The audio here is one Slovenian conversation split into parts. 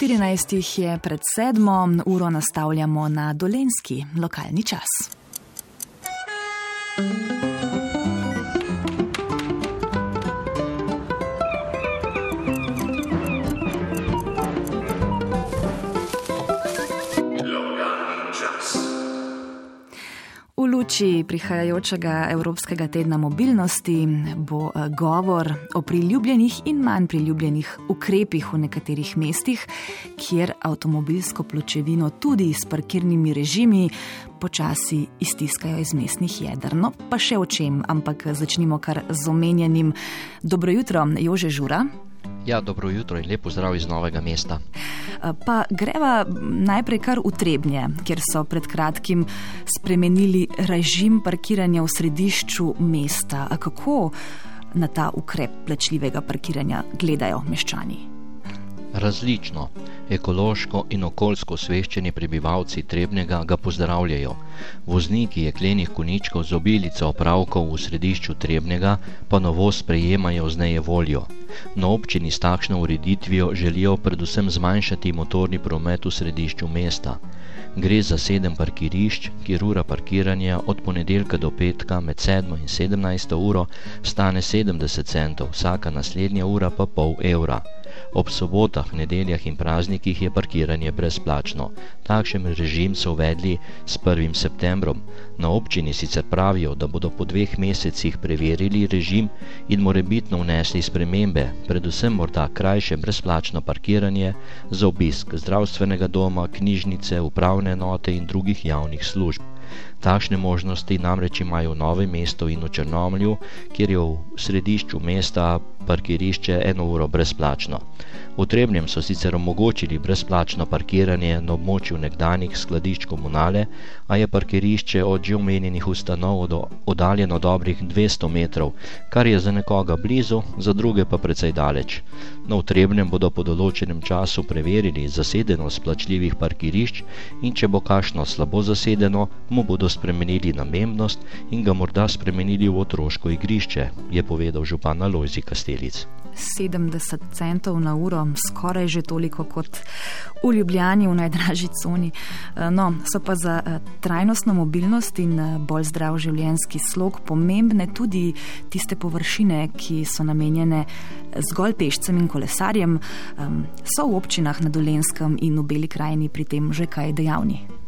14 je pred sedmo, uro nastavljamo na dolenski lokalni čas. V luči prihajajočega Evropskega tedna mobilnosti bo eh, govor o priljubljenih in manj priljubljenih ukrepih v nekaterih mestih, kjer avtomobilsko pločevino tudi s parkirnimi režimi počasi iztiskajo iz mestnih jedr. No, pa še o čem, ampak začnimo kar z omenjenim. Dobro jutro, Jože Žura. Ja, dobro jutro in lepo zdrav iz novega mesta. Pa greva najprej kar v Trebnje, kjer so pred kratkim spremenili režim parkiranja v središču mesta. A kako na ta ukrep plačljivega parkiranja gledajo meščani? Različno. Ekološko in okoljsko osveščeni prebivalci Trebnega ga pozdravljajo. Vozniki jeklenih koničkov z obilico opravkov v središču Trebnega pa novo sprejemajo z neje voljo. Na občini s takšno ureditvijo želijo predvsem zmanjšati motorni promet v središču mesta. Gre za sedem parkirišč, kjer ura parkiranja od ponedeljka do petka med 7 in 17 uro stane 70 centov, vsaka naslednja ura pa pol evra. Ob sobotah, nedeljah in praznikih je parkiranje brezplačno. Takšen režim so uvedli s 1. septembrom. Na občini sicer pravijo, da bodo po dveh mesecih preverili režim in morebitno vnesli spremembe, predvsem morda krajše brezplačno parkiranje za obisk zdravstvenega doma, knjižnice, upravne enote in drugih javnih služb. Takšne možnosti namreč imajo v Novem mestu in v Črnomlju, kjer je v središču mesta parkirišče eno uro brezplačno. V Trebnjem so sicer omogočili brezplačno parkiranje na območju nekdanjih skladišč komunale, a je parkirišče od že omenjenih ustanov oddaljeno dobrih 200 metrov, kar je za nekoga blizu, za druge pa precej daleč. Na no, Trebnjem bodo po določenem času preverili zasedenost plačljivih parkirišč in če bo kašno slabo zasedeno, mu bodo spremenili namembnost in ga morda spremenili v otroško igrišče, je povedal župan Alojzi Kastelic. 70 centov na uro, skoraj že toliko kot v Ljubljani, v najdražji coni. No, so pa za eh, trajnostno mobilnost in eh, bolj zdrav življenjski slog pomembne tudi tiste površine, ki so namenjene zgolj pešcem in kolesarjem. So v občinah na Dolenskem in v Beli krajini pri tem že kaj dejavni?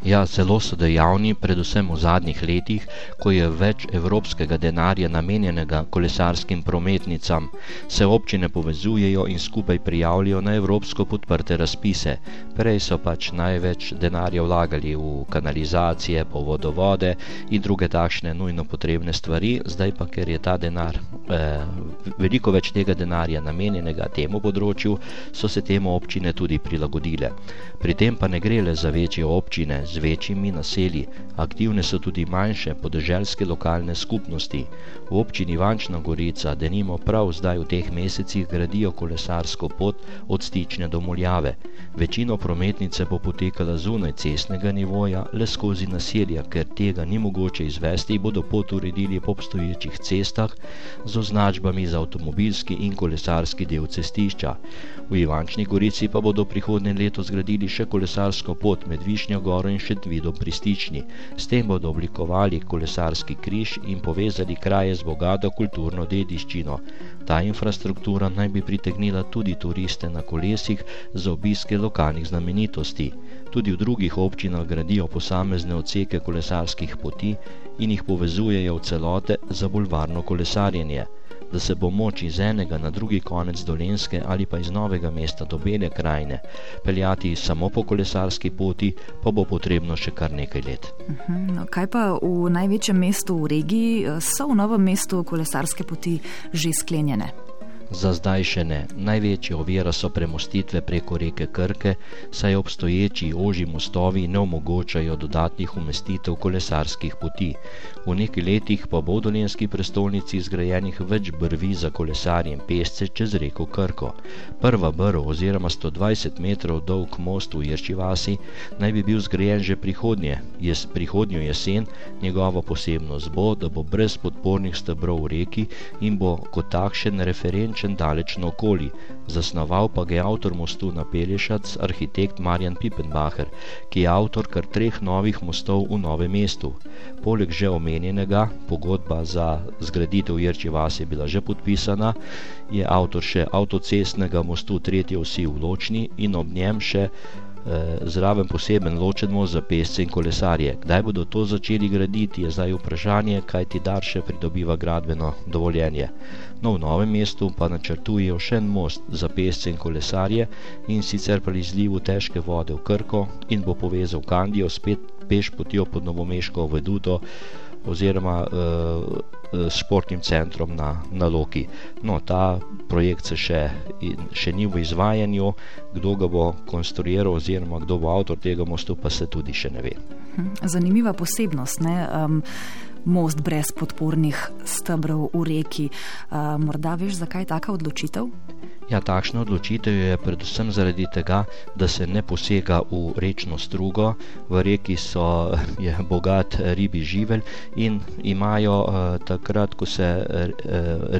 Ja, zelo so dejavni, predvsem v zadnjih letih, ko je več evropskega denarja namenjenega kolesarskim prometnicam, se občine povezujejo in skupaj prijavljajo na evropsko podprte razpise. Prej so pač največ denarja vlagali v kanalizacije, po vodovode in druge takšne nujno potrebne stvari, zdaj pa, ker je ta denar, eh, veliko več tega denarja namenjenega temu področju, so se temu občine tudi prilagodile. Pri tem pa ne gre le za večje občine, z večjimi naselji, aktivne so tudi manjše podeželske lokalne skupnosti. V občini Vančna Gorica, denimo prav zdaj v teh mesecih, gradijo kolesarsko pot od stične do Muljave. Večino prometnice bo potekala zunaj cestnega nivoja, le skozi naselja, ker tega ni mogoče izvesti, bodo pot uredili po obstoječih cestah z označbami za avtomobilski in kolesarski del cestišča. V Ivančni Gorici pa bodo prihodnje leto zgradili še kolesarsko pot med Višnjo goro in še dvidom pristični. S tem bodo oblikovali kolesarski križ in povezali kraje z bogato kulturno dediščino. Ta infrastruktura naj bi pritegnila tudi turiste na kolesih za obiske lokalnih znamenitosti. Tudi v drugih občinah gradijo posamezne odseke kolesarskih poti in jih povezujejo v celote za bolj varno kolesarjenje da se bo moč iz enega na drugi konec dolenske ali pa iz novega mesta do bele krajine peljati samo po kolesarski poti, pa bo potrebno še kar nekaj let. Mhm, no, kaj pa v največjem mestu v regiji so v novem mestu kolesarske poti že sklenjene? Za zdaj še ne. Največja ovira so premostitve preko reke Krke, saj obstoječi oži mostovi ne omogočajo dodatnih umestitev kolesarskih poti. V nekaj letih pa bo v dolenski prestolnici zgrajenih več brvi za kolesarje in pesce čez reko Krko. Prva brv oziroma 120 metrov dolg most v Jerčivasi naj bi bil zgrajen že prihodnje, jes, prihodnjo jesen, njegovo posebnost bo, da bo brez podpornih stebrov v reki in bo kot takšen referenč natančen daleč okoli. Zasnoval pa ga je avtor mostu na Pelješac, arhitekt Marjan Pippenbacher, ki je avtor kar treh novih mostov v novem mestu. Poleg že omenjenega, pogodba za zgraditev Jerči vas je bila že podpisana, je avtor še avtocestnega mostu tretje osi v Ločni in ob njem še zraven poseben ločen most za pesce in kolesarje. Kdaj bodo to začeli graditi, je zdaj vprašanje, kaj ti dar še pridobiva gradbeno dovoljenje. No, v novem mestu pa načrtujejo še en most za pesce in kolesarje in sicer pri izlivu težke vode v Krko in bo povezal Kandijo spet peš potjo pod Novomeško veduto oziroma s športnim centrom na, na Loki. No, ta projekt se še, še ni v izvajanju, kdo ga bo konstruiral oziroma kdo bo avtor tega mostu, pa se tudi še ne ve. Hm, zanimiva posebnost. Ne? Um, most brez podpornih stebrov v reki. Uh, morda veš, zakaj je taka odločitev? Ja, takšna odločitev je predvsem zaradi tega, da se ne posega v rečno strugo. V reki so, je bogat ribi živelj in imajo takrat, ko se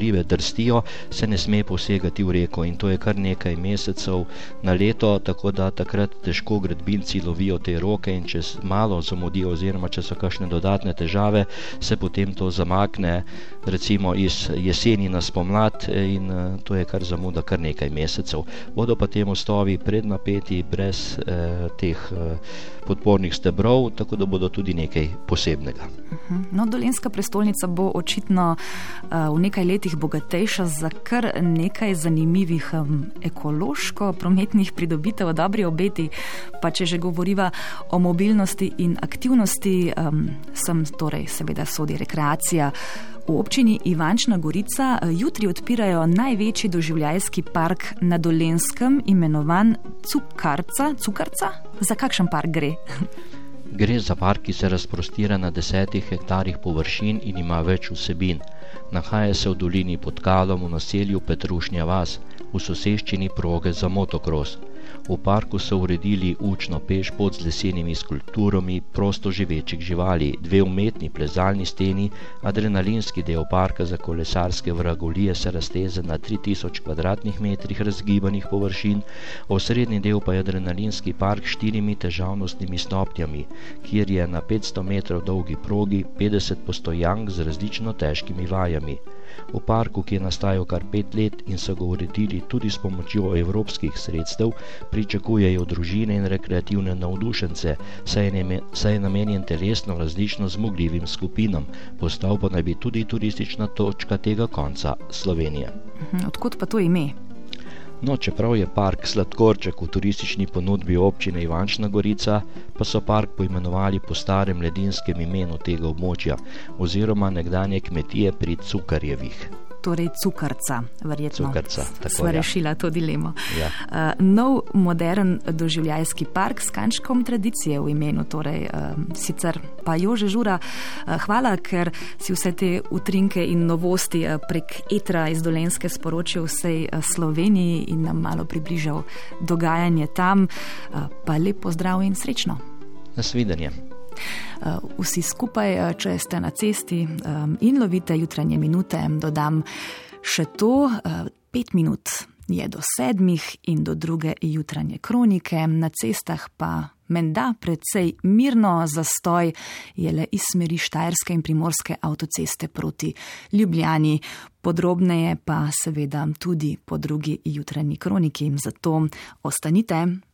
ribe drstijo, se ne sme posegati v reko in to je kar nekaj mesecev na leto, tako da takrat težko gradbinci lovijo te roke in če malo zamudijo oziroma če so kakšne dodatne težave, se potem to zamakne recimo iz jeseni na spomlad in to je kar zamuda kar nekaj mesecev. Bodo pa te mostovi prednapeti brez eh, teh eh, podpornih stebrov, tako da bodo tudi nekaj posebnega. Mhm. No, Dolenska prestolnica bo očitno uh, v nekaj letih bogatejša za kar nekaj zanimivih um, ekološko-prometnih pridobitev, dobri obeti. Pa če že govoriva o mobilnosti in aktivnosti, um, sem torej seveda sodi rekreacija. V občini Ivančna Gorica eh, jutri odpirajo največji doživljajski park na Dolenskem, imenovan Cukarca. Cukarca? Za kakšen park gre? Gre za park, ki se razprostira na desetih hektarjih površin in ima več vsebin. Nahaja se v dolini pod Kalom v naselju Petrušnja Vas, v soseščini proge za motokros. V parku so uredili učno pešpot z lesenimi skulpturami prosto živečih živali, dve umetni plezalni steni, adrenalinski del parka za kolesarske vragolije se razteze na 3000 km2 razgibanih površin, osrednji del pa je adrenalinski park s štirimi težavnostnimi stopnjami, kjer je na 500 metrov dolgi progi 50 postojank z različno težkimi vajami. V parku, ki je nastajal kar pet let in so ga uredili tudi s pomočjo evropskih sredstev, pričakujejo družine in rekreativne navdušence, saj je, namenjen telesno različno zmogljivim skupinam, postal pa naj bi tudi turistična točka tega konca Slovenije. Mhm, odkot pa to ime? No, čeprav je park Sladkorček v turistični ponudbi občine Ivančna Gorica, pa so park poimenovali po starem ledinskem imenu tega območja oziroma nekdanje kmetije pri Cukarjevih torej cukrca, verjetno. Cukrca, tako Sva rešila to dilemo. Ja. Uh, nov, modern doživljajski park s kančkom tradicije v imenu, torej uh, sicer pa Jože Žura, uh, hvala, ker si vse te utrinke in novosti uh, prek etra iz Dolenske sporočil vsej uh, Sloveniji in nam malo približal dogajanje tam. Uh, pa lepo zdrav in srečno. Nasvidenje. Eh, vsi skupaj, eh, če ste na cesti in lovite jutranje minute, dodam še to, eh, pet minut je do sedmih in do druge jutranje kronike, na cestah pa menda predvsej mirno zastoj je le iz smeri Štajerske in Primorske avtoceste proti Ljubljani. Podrobneje pa seveda tudi po drugi jutranji kroniki. Zato ostanite.